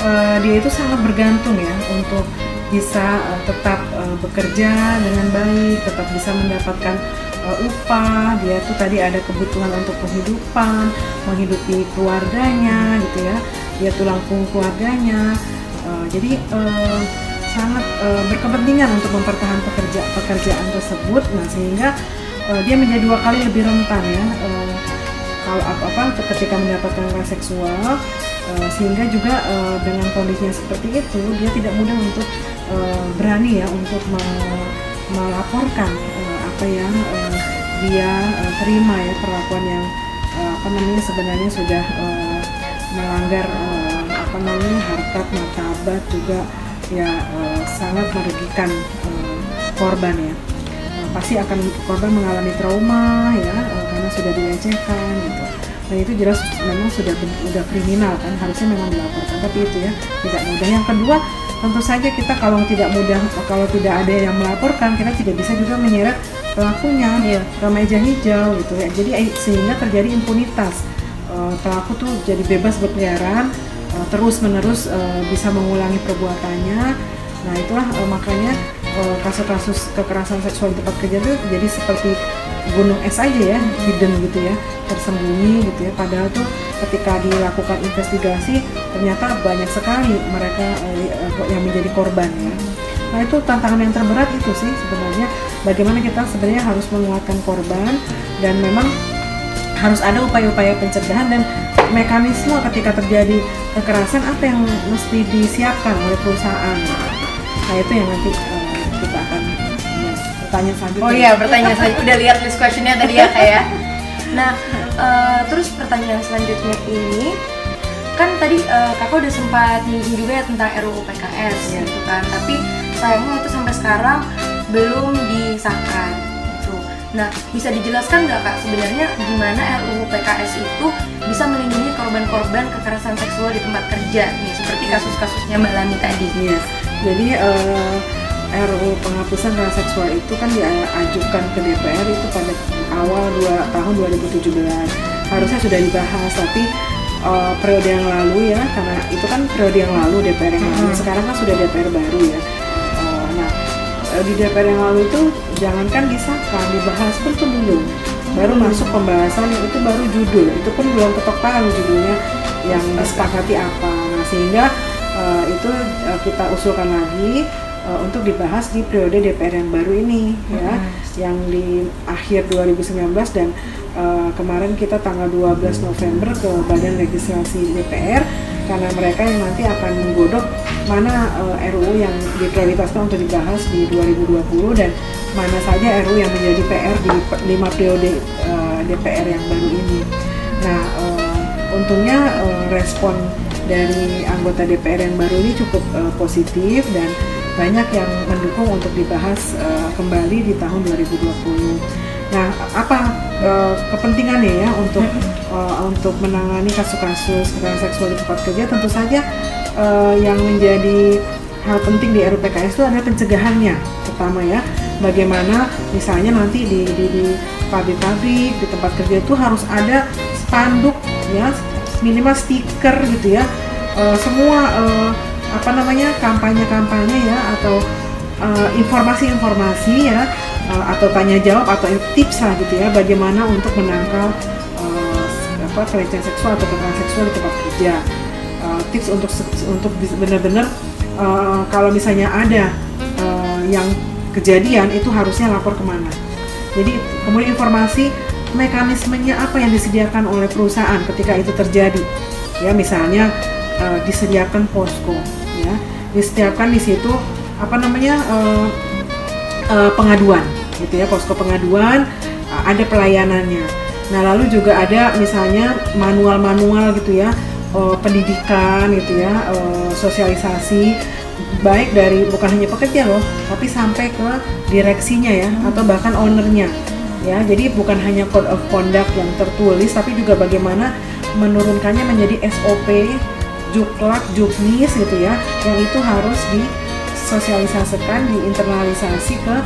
eh, dia itu sangat bergantung ya untuk bisa eh, tetap eh, bekerja dengan baik tetap bisa mendapatkan eh, upah dia tuh tadi ada kebutuhan untuk penghidupan menghidupi keluarganya gitu ya. Dia tulang punggung keluarganya. Eh, jadi eh, sangat eh, berkepentingan untuk mempertahankan pekerja pekerjaan tersebut. Nah sehingga eh, dia menjadi dua kali lebih rentan ya eh, kalau apa-apa ketika mendapatkan kekerasan seksual. Eh, sehingga juga eh, dengan kondisinya seperti itu dia tidak mudah untuk eh, berani ya untuk me- melaporkan eh, apa yang dia eh, terima ya perlakuan yang eh, apa namanya sebenarnya sudah eh, melanggar eh, apa namanya harkat martabat juga ya eh, sangat merugikan eh, korban ya. Nah, pasti akan korban mengalami trauma ya eh, karena sudah dilecehkan gitu. Dan itu jelas memang sudah sudah kriminal kan harusnya memang dilaporkan tapi itu ya tidak mudah. Yang kedua tentu saja kita kalau tidak mudah kalau tidak ada yang melaporkan kita tidak bisa juga menyeret pelakunya ke meja hijau gitu ya. Jadi eh, sehingga terjadi impunitas. Eh, pelaku tuh jadi bebas berkeliaran terus menerus bisa mengulangi perbuatannya. Nah itulah eh, makanya eh, kasus-kasus kekerasan seksual di tempat kerja itu jadi seperti gunung es aja ya hidden gitu ya tersembunyi gitu ya. Padahal tuh ketika dilakukan investigasi ternyata banyak sekali mereka eh, yang menjadi korban ya. Nah itu tantangan yang terberat itu sih sebenarnya bagaimana kita sebenarnya harus menguatkan korban dan memang harus ada upaya-upaya pencegahan dan mekanisme ketika terjadi kekerasan apa yang mesti disiapkan oleh perusahaan. Nah itu yang nanti eh, kita akan ya, bertanya selanjutnya. Oh iya, pertanyaan selanjutnya udah lihat list questionnya tadi ya kayak. Nah, eh, terus pertanyaan selanjutnya ini kan tadi eh, kakak udah sempat nyinggung juga ya tentang RUU PKS gitu kan, tapi sayangnya itu sampai sekarang belum disahkan. Gitu. Nah, bisa dijelaskan nggak kak sebenarnya gimana RUU PKS itu bisa melindungi korban-korban kekerasan seksual di tempat kerja nih, seperti kasus-kasusnya Mbak Lani tadi. Iya. Jadi eh, RUU penghapusan kekerasan seksual itu kan diajukan ke DPR itu pada awal dua, tahun 2017. Harusnya sudah dibahas, tapi eh, periode yang lalu ya, karena itu kan periode yang lalu DPR yang lalu. Sekarang kan sudah DPR baru ya. Eh, di DPR yang lalu itu jangankan disahkan, dibahas pun tuh belum. Baru masuk pembahasan itu baru judul, itu pun belum ketok palu judulnya yang disepakati apa. Nah, sehingga eh, itu eh, kita usulkan lagi eh, untuk dibahas di periode DPR yang baru ini ya, yang di akhir 2019 dan eh, kemarin kita tanggal 12 November ke Badan Legislasi DPR karena mereka yang nanti akan menggodok mana eh, RUU yang diprioritaskan untuk dibahas di 2020 dan mana saja RUU yang menjadi PR di lima periode eh, DPR yang baru ini. Nah, eh, untungnya eh, respon dari anggota DPR yang baru ini cukup eh, positif dan banyak yang mendukung untuk dibahas eh, kembali di tahun 2020. Nah, apa eh, kepentingannya ya untuk eh, untuk menangani kasus-kasus kekerasan seksual di tempat kerja? Tentu saja eh, yang menjadi hal penting di RUPKS itu adalah pencegahannya. Pertama ya bagaimana misalnya nanti di di, di pabrik-pabrik di tempat kerja itu harus ada spanduk ya minimal stiker gitu ya. Eh, semua eh, apa namanya kampanye-kampanye ya atau informasi-informasi ya eh, atau tanya jawab atau tips lah gitu ya bagaimana untuk menangkal eh, apa pelecehan seksual atau kekerasan seksual di tempat kerja Eh, tips untuk untuk benar-benar eh, kalau misalnya ada eh, yang kejadian itu harusnya lapor ke mana. Jadi kemudian informasi mekanismenya apa yang disediakan oleh perusahaan ketika itu terjadi. Ya misalnya eh, disediakan posko ya. Disediakan di situ apa namanya eh, eh, pengaduan gitu ya posko pengaduan eh, ada pelayanannya. Nah lalu juga ada misalnya manual-manual gitu ya eh, pendidikan gitu ya eh, sosialisasi baik dari bukan hanya pekerja loh tapi sampai ke direksinya ya atau bahkan ownernya. Ya jadi bukan hanya code of conduct yang tertulis tapi juga bagaimana menurunkannya menjadi SOP juklak juknis gitu ya yang itu harus disosialisasikan diinternalisasi ke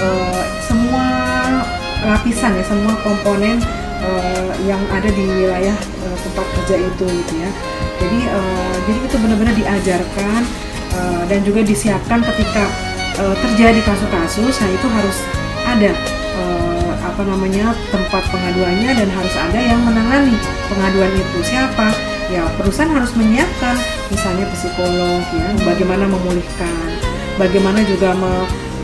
eh, semua lapisan ya semua komponen eh, yang ada di wilayah eh, tempat kerja itu gitu ya. Jadi eh, jadi itu benar-benar diajarkan eh, dan juga disiapkan ketika eh, terjadi kasus-kasus. Nah itu harus ada eh, apa namanya tempat pengaduannya dan harus ada yang menangani pengaduan itu. Siapa? Ya perusahaan harus menyiapkan misalnya psikolog ya bagaimana memulihkan bagaimana juga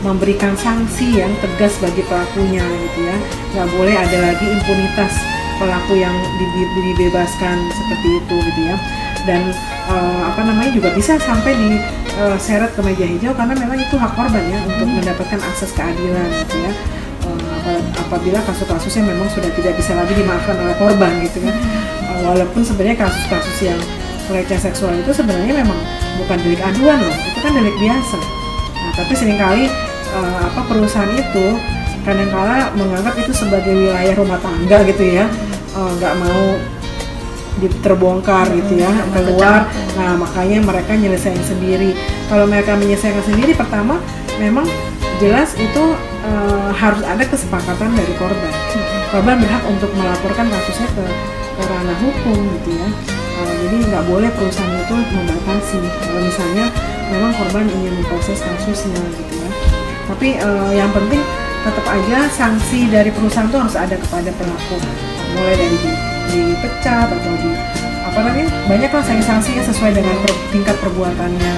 memberikan sanksi yang tegas bagi pelakunya gitu ya. Nggak boleh ada lagi impunitas pelaku yang di- di- dibebaskan seperti itu gitu ya. Dan eh, apa namanya juga bisa sampai di eh, seret ke meja hijau karena memang itu hak korban ya untuk mendapatkan akses keadilan gitu ya. Apa- apabila kasus-kasusnya memang sudah tidak bisa lagi dimaafkan oleh korban gitu kan Eh, walaupun sebenarnya kasus-kasus yang pelecehan seksual itu sebenarnya memang bukan delik aduan loh itu kan delik biasa. Nah tapi sering kali eh, apa perusahaan itu kadangkala menganggap itu sebagai wilayah rumah tangga gitu ya. Eh, nggak mau di- terbongkar gitu ya keluar. nah makanya mereka nyelesain sendiri. Kalau mereka menyelesaikan sendiri pertama memang jelas itu eh, harus ada kesepakatan dari korban. Korban berhak untuk melaporkan kasusnya ke, ke ranah hukum gitu ya. Eh, jadi nggak boleh perusahaan itu membatasi. Kalau misalnya memang korban ingin memproses kasusnya gitu ya tapi eh, yang penting tetap aja sanksi dari perusahaan itu harus ada kepada pelaku. Mulai dari di, dipecat atau di apa namanya banyak lah sanksi-sanksi yang sesuai dengan per- tingkat perbuatannya.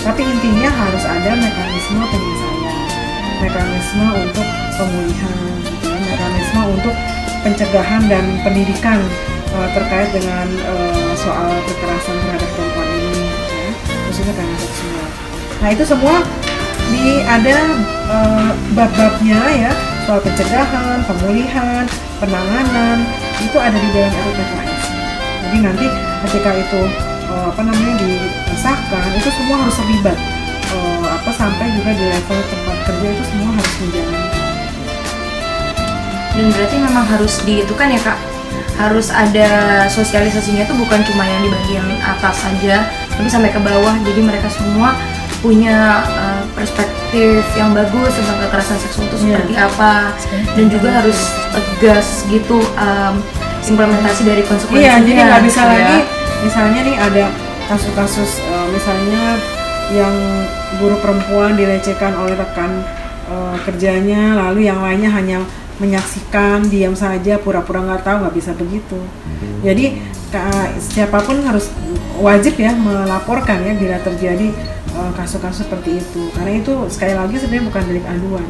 Tapi intinya harus ada mekanisme penyelesaian. Mekanisme untuk pemulihan gitu ya, mekanisme untuk pencegahan dan pendidikan uh, terkait dengan uh, soal kekerasan terhadap perempuan ini ya, khususnya karena seksual nah itu semua di ada uh, bab-babnya ya. Soal pencegahan, pemulihan, penanganan. Itu ada di dalam RUPKS. Jadi nanti ketika itu uh, apa namanya disahkan itu semua harus terlibat. Uh, apa sampai juga di level tempat kerja itu semua harus menjalani. dan berarti memang harus di itu kan ya kak? Harus ada sosialisasinya tuh bukan cuma yang di bagian atas saja tapi sampai ke bawah. Jadi mereka semua punya uh, perspektif yang bagus tentang kekerasan seksual itu Iya. seperti apa dan juga harus tegas gitu um, implementasi dari konsekuensinya Iya, jadi nggak bisa gitu ya. lagi misalnya nih ada kasus-kasus eh, misalnya yang guru perempuan dilecehkan oleh rekan eh, kerjanya, lalu yang lainnya hanya menyaksikan, diam saja, pura-pura nggak tahu, nggak bisa begitu. Jadi ka- siapa pun harus wajib ya melaporkan ya bila terjadi kasus-kasus seperti itu, karena itu sekali lagi sebenarnya bukan delik aduan.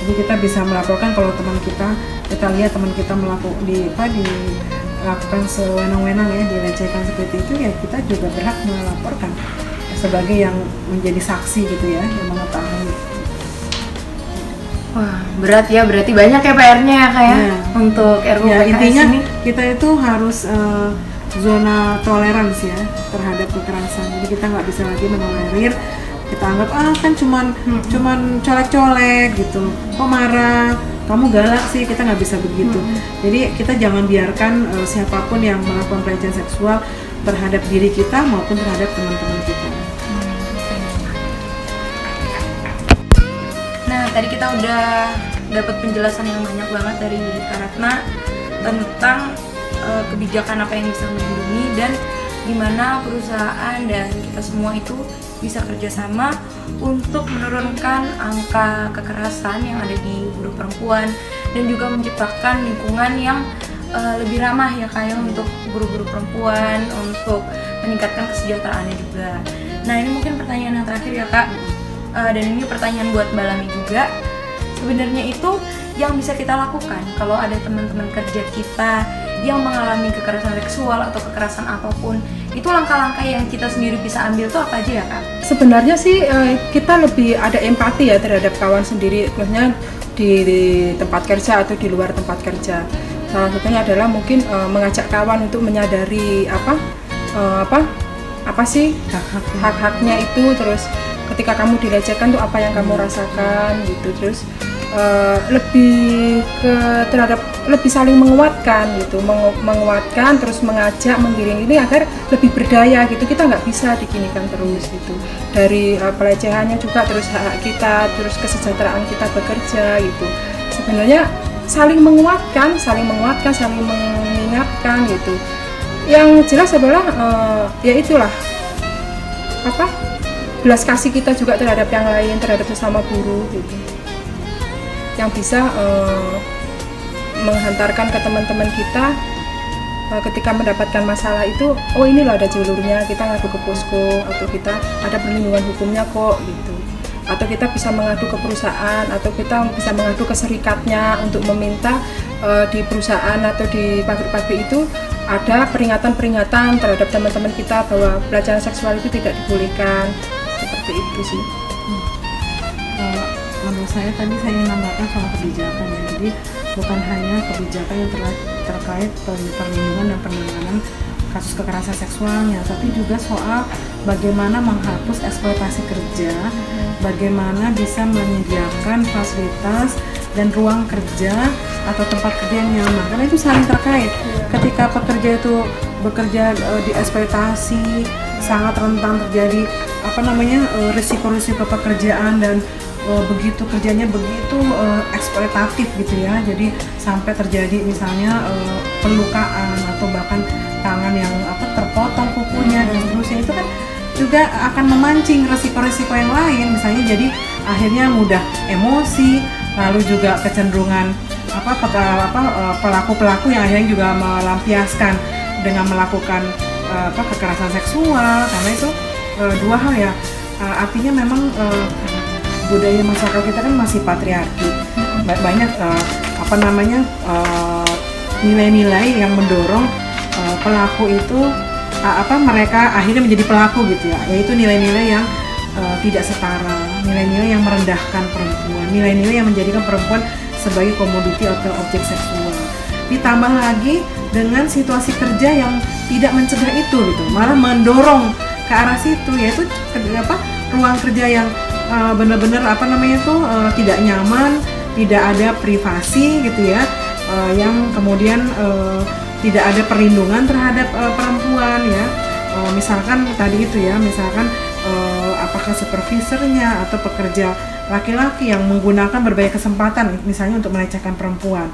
Jadi kita bisa melaporkan kalau teman kita kita lihat teman kita melakukan di apa dilakukan sewenang-wenang ya dilecehkan seperti itu ya kita juga berhak melaporkan sebagai yang menjadi saksi gitu ya yang mengetahui. Wah, berat ya, berarti banyak ya PR-nya ya kayak Iya. untuk RUU Ya intinya ini. kita itu harus eh, zona toleransi ya terhadap kekerasan. Jadi kita nggak bisa lagi menolerir kita anggap ah kan cuman cuman colek-colek gitu. Kok marah? Kamu galak sih. Kita nggak bisa begitu. Jadi kita jangan biarkan eh, siapa pun yang melakukan pelecehan seksual terhadap diri kita maupun terhadap teman-teman kita. Nah, tadi kita udah dapat penjelasan yang banyak banget dari Kak Ratna tentang eh, kebijakan apa yang bisa melindungi dan gimana perusahaan dan kita semua itu bisa kerjasama untuk menurunkan angka kekerasan yang ada di guru perempuan dan juga menciptakan lingkungan yang eh, lebih ramah ya kayak untuk guru-guru perempuan untuk meningkatkan kesejahteraannya juga. Nah ini mungkin pertanyaan yang terakhir ya kak Eh, dan ini pertanyaan buat Mbak Lami juga sebenarnya itu yang bisa kita lakukan kalau ada teman-teman kerja kita yang mengalami kekerasan seksual atau kekerasan apa pun itu langkah-langkah yang kita sendiri bisa ambil tuh apa aja ya kak? sebenarnya sih eh, kita lebih ada empati ya terhadap kawan sendiri maksudnya di, di tempat kerja atau di luar tempat kerja. Salah satunya adalah mungkin eh, mengajak kawan untuk menyadari apa eh, apa apa sih hak-haknya. itu terus ketika kamu dilecehkan tuh apa yang kamu rasakan gitu. Terus eh, lebih ke terhadap lebih saling menguatkan gitu. Mengu- menguatkan terus mengajak menggiring ini agar lebih berdaya gitu. Kita nggak bisa diginikan terus gitu. Dari eh, pelecehannya juga terus hak hak kita terus kesejahteraan kita bekerja gitu. Sebenarnya saling menguatkan saling menguatkan saling mengingatkan gitu. Yang jelas adalah eh, ya itulah. Apa? Belas kasih kita juga terhadap yang lain terhadap sesama buruh gitu yang bisa eh, menghantarkan ke teman-teman kita eh, ketika mendapatkan masalah itu oh ini loh ada jalurnya kita ngadu ke posko atau kita ada perlindungan hukumnya kok gitu atau kita bisa mengadu ke perusahaan atau kita bisa mengadu ke serikatnya untuk meminta eh, di perusahaan atau di pabrik-pabrik itu ada peringatan-peringatan terhadap teman-teman kita bahwa pelecehan seksual itu tidak dibolehkan seperti itu sih. Menurut saya tadi saya ingin menambahkan soal kebijakan ya. Jadi bukan hanya kebijakan yang terkait per- perlindungan dan penanganan kasus kekerasan seksualnya, tapi juga soal bagaimana menghapus eksploitasi kerja, bagaimana bisa menyediakan fasilitas dan ruang kerja atau tempat kerja yang nyaman. Karena itu saling terkait. Ketika pekerja itu bekerja eh, dieksploitasi, sangat rentan terjadi apa namanya eh, risiko-risiko pekerjaan dan eh, begitu kerjanya begitu eh, eksploitatif gitu ya. Jadi sampai terjadi misalnya eh, pelukaan atau bahkan tangan yang apa terpotong kukunya dan seterusnya. Itu kan juga akan memancing resiko-resiko yang lain. Misalnya jadi akhirnya mudah emosi lalu juga kecenderungan apa apa pelaku-pelaku yang akhirnya juga melampiaskan dengan melakukan apa kekerasan seksual. Karena itu dua hal ya. Uh, artinya memang uh, budaya masyarakat kita kan masih patriarki. Ba- Banyak uh, apa namanya uh, nilai-nilai yang mendorong uh, pelaku itu uh, apa mereka akhirnya menjadi pelaku gitu ya. Yaitu nilai-nilai yang uh, tidak setara, nilai-nilai yang merendahkan perempuan, nilai-nilai yang menjadikan perempuan sebagai komoditi atau objek seksual. Ditambah lagi dengan situasi kerja yang tidak mencegah itu gitu, malah mendorong ke arah situ yaitu apa ruang kerja yang uh, benar-benar apa namanya tuh uh, tidak nyaman, tidak ada privasi gitu ya, uh, yang kemudian uh, tidak ada perlindungan terhadap uh, perempuan ya. Uh, misalkan tadi itu ya, misalkan uh, apakah supervisornya atau pekerja laki-laki yang menggunakan berbagai kesempatan misalnya untuk melecehkan perempuan.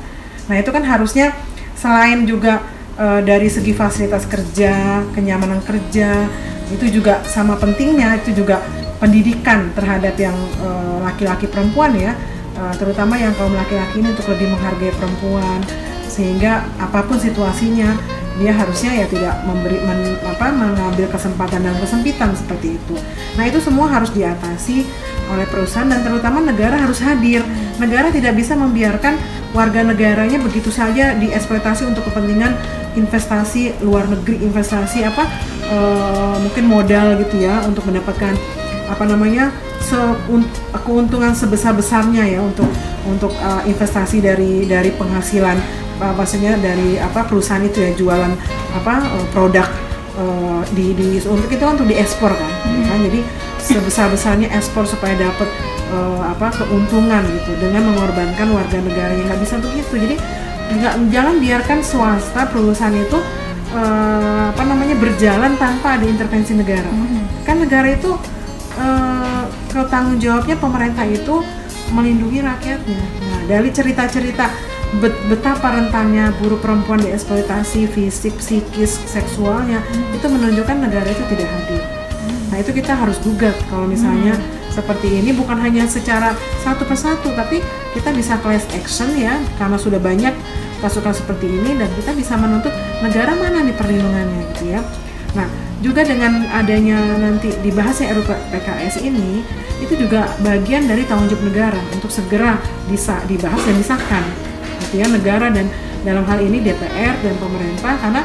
Nah, itu kan harusnya selain juga eh, dari segi fasilitas kerja, kenyamanan kerja, itu juga sama pentingnya itu juga pendidikan terhadap yang eh, laki-laki perempuan ya, Eh, terutama yang kaum laki-laki ini untuk lebih menghargai perempuan sehingga apa pun situasinya dia harusnya ya tidak memberi men- apa mengambil kesempatan dan kesempitan seperti itu. Nah, itu semua harus diatasi oleh perusahaan dan terutama negara harus hadir. Negara tidak bisa membiarkan warga negaranya begitu saja dieksploitasi untuk kepentingan investasi luar negeri, investasi apa eh, mungkin modal gitu ya untuk mendapatkan apa namanya keuntungan sebesar-besarnya ya untuk untuk uh, investasi dari dari penghasilan uh, maksudnya dari apa perusahaan itu ya jualan apa uh, produk uh, di di untuk itu kan untuk diekspor kan, ya kan? jadi sebesar-besarnya ekspor supaya dapat uh, apa keuntungan gitu dengan mengorbankan warga negara yang nggak bisa untuk itu. Jadi nggak jangan biarkan swasta perusahaan itu uh, apa namanya berjalan tanpa ada intervensi negara. Kan negara itu eh, ke tanggung jawabnya pemerintah itu melindungi rakyatnya. Nah, dari cerita-cerita bet- betapa rentannya buruh perempuan dieksploitasi fisik, psikis, seksualnya itu menunjukkan negara itu tidak hadir. Nah, itu kita harus gugat kalau misalnya seperti ini bukan hanya secara satu persatu tapi kita bisa class action ya karena sudah banyak kasus-kasus seperti ini dan kita bisa menuntut negara mana nih perlindungannya gitu ya. Nah, juga dengan adanya nanti dibahasnya RUU PKS ini, itu juga bagian dari tanggung jawab negara untuk segera bisa dibahas dan disahkan, gitu ya negara dan dalam hal ini DPR dan pemerintah karena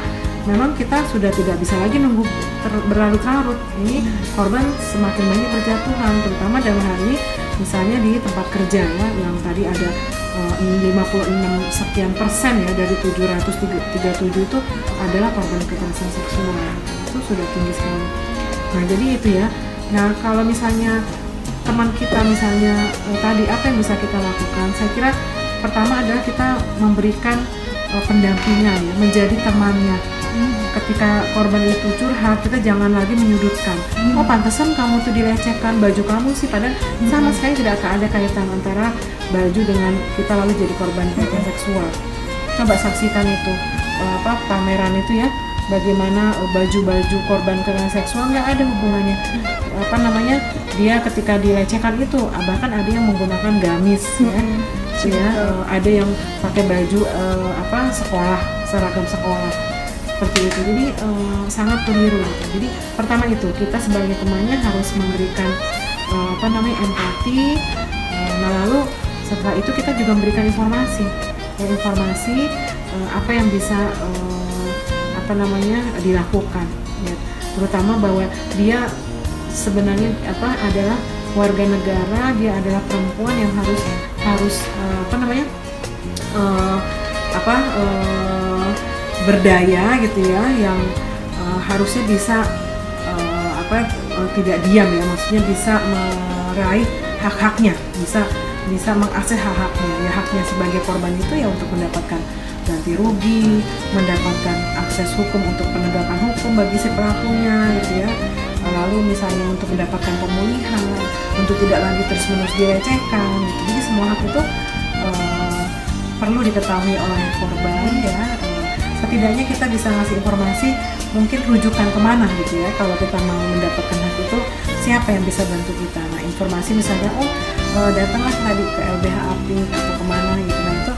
memang kita sudah tidak bisa lagi nunggu ter- berlarut-larut. Ini korban semakin banyak berjatuhan, terutama dalam hal ini misalnya di tempat kerja ya, yang tadi ada 56 sekian persen ya dari 737 itu adalah korban kekerasan seksual itu sudah tinggi sekali. Nah jadi itu ya. Nah kalau misalnya teman kita misalnya eh, tadi apa yang bisa kita lakukan? Saya kira pertama adalah kita memberikan eh, pendampingan ya, menjadi temannya. Ketika korban itu curhat, kita jangan lagi menyudutkan. Oh pantesan kamu tuh dilecehkan, baju kamu sih padahal sama sekali tidak ada kaitan antara baju dengan kita lalu jadi korban kekerasan seksual. Coba saksikan itu eh, apa pameran itu ya. Bagaimana eh, baju-baju korban kekerasan seksual nggak ada hubungannya. Apa namanya dia ketika dilecehkan itu ah, bahkan ada yang menggunakan gamis ya, ya eh, ada yang pakai baju apa sekolah seragam sekolah seperti itu. Jadi eh, sangat keliru gitu. jadi pertama itu kita sebagai temannya harus memberikan eh, apa namanya empati nah lalu setelah itu kita juga memberikan informasi. Ya, informasi eh, apa yang bisa eh, apa namanya dilakukan. Ya terutama bahwa dia sebenarnya apa adalah warga negara dia adalah perempuan yang harus harus eh, apa namanya eh, apa eh, berdaya gitu ya yang eh, harusnya bisa eh, apa eh, tidak diam ya maksudnya bisa meraih hak-haknya bisa bisa mengakses hak-haknya ya haknya sebagai korban itu ya untuk mendapatkan ganti rugi mendapatkan akses hukum untuk penegakan hukum bagi si pelakunya gitu ya lalu misalnya untuk mendapatkan pemulihan untuk tidak lagi terus menerus dilecehkan gitu. jadi semua hak itu eh, perlu diketahui oleh korban ya setidaknya kita bisa ngasih informasi mungkin rujukan ke mana gitu ya kalau kita mau mendapatkan hak itu siapa yang bisa bantu kita. Nah informasi misalnya oh eh, datanglah tadi ke LBH API atau ke mana gitu. Nah itu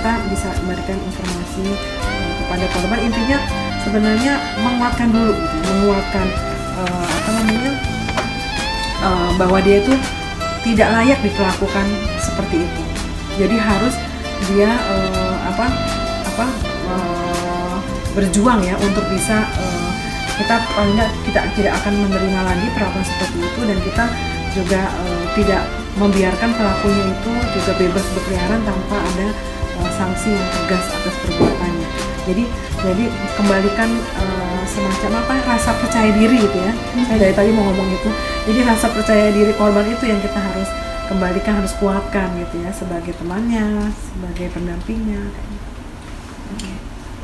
kita bisa memberikan informasi eh, kepada korban. Intinya sebenarnya menguatkan dulu gitu menguatkan eh, apa namanya eh, bahwa dia itu tidak layak diperlakukan seperti itu. Jadi harus dia eh, apa apa eh, berjuang ya untuk bisa eh, kita paling nggak kita tidak akan menerima lagi perlakuan seperti itu dan kita juga eh, tidak membiarkan pelakunya itu juga bebas berkeliaran tanpa ada eh, sanksi yang tegas atas perbuatannya. Jadi jadi kembalikan eh, semacam apa rasa percaya diri gitu ya. Saya dari tadi mau ngomong itu. Jadi rasa percaya diri korban itu yang kita harus kembalikan harus kuatkan gitu ya sebagai temannya, sebagai pendampingnya. kayak gitu.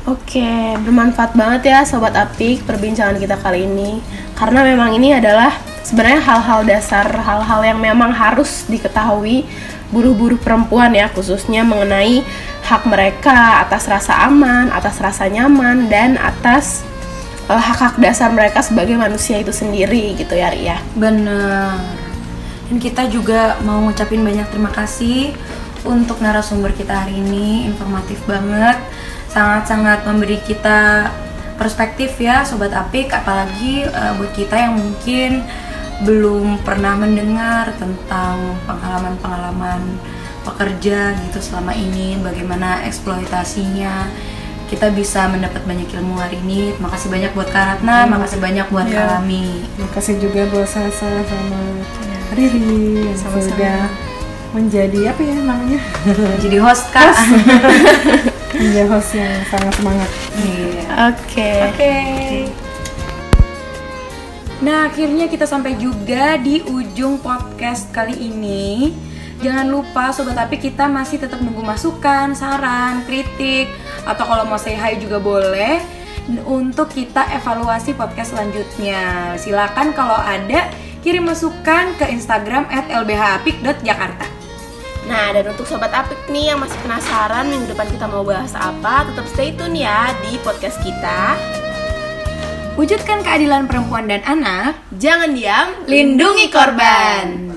Oke, bermanfaat banget ya Sobat Apik perbincangan kita kali ini. Karena memang ini adalah sebenarnya hal-hal dasar, hal-hal yang memang harus diketahui buruh-buruh perempuan ya Khususnya mengenai hak mereka atas rasa aman, atas rasa nyaman, dan atas eh, hak-hak dasar mereka sebagai manusia itu sendiri gitu ya Ria. Bener. Dan kita juga mau ngucapin banyak terima kasih untuk narasumber kita hari ini, informatif banget, sangat-sangat memberi kita perspektif ya Sobat Apik, apalagi eh, buat kita yang mungkin belum pernah mendengar tentang pengalaman-pengalaman pekerja gitu selama ini, bagaimana eksploitasinya. Kita bisa mendapat banyak ilmu hari ini. Terima kasih banyak buat Kak Ratna, makasih banyak buat Iya. Kak Lami. Terima kasih juga buat Sasa sama Riri yang sudah menjadi apa ya namanya Jadi host Kak. menjadi host yang sangat semangat. Iya. Oke Oke. Nah, akhirnya kita sampai juga di ujung podcast kali ini. Jangan lupa sobat tapi kita masih tetap nunggu masukan, saran, kritik atau kalau mau say hi juga boleh untuk kita evaluasi podcast selanjutnya. Silakan kalau ada kirim masukan ke Instagram @lbhapik.jakarta. Nah, dan untuk sobat Apik nih yang masih penasaran minggu depan kita mau bahas apa, tetap stay tune ya di podcast kita. Wujudkan keadilan perempuan dan anak, Jangan diam, lindungi korban.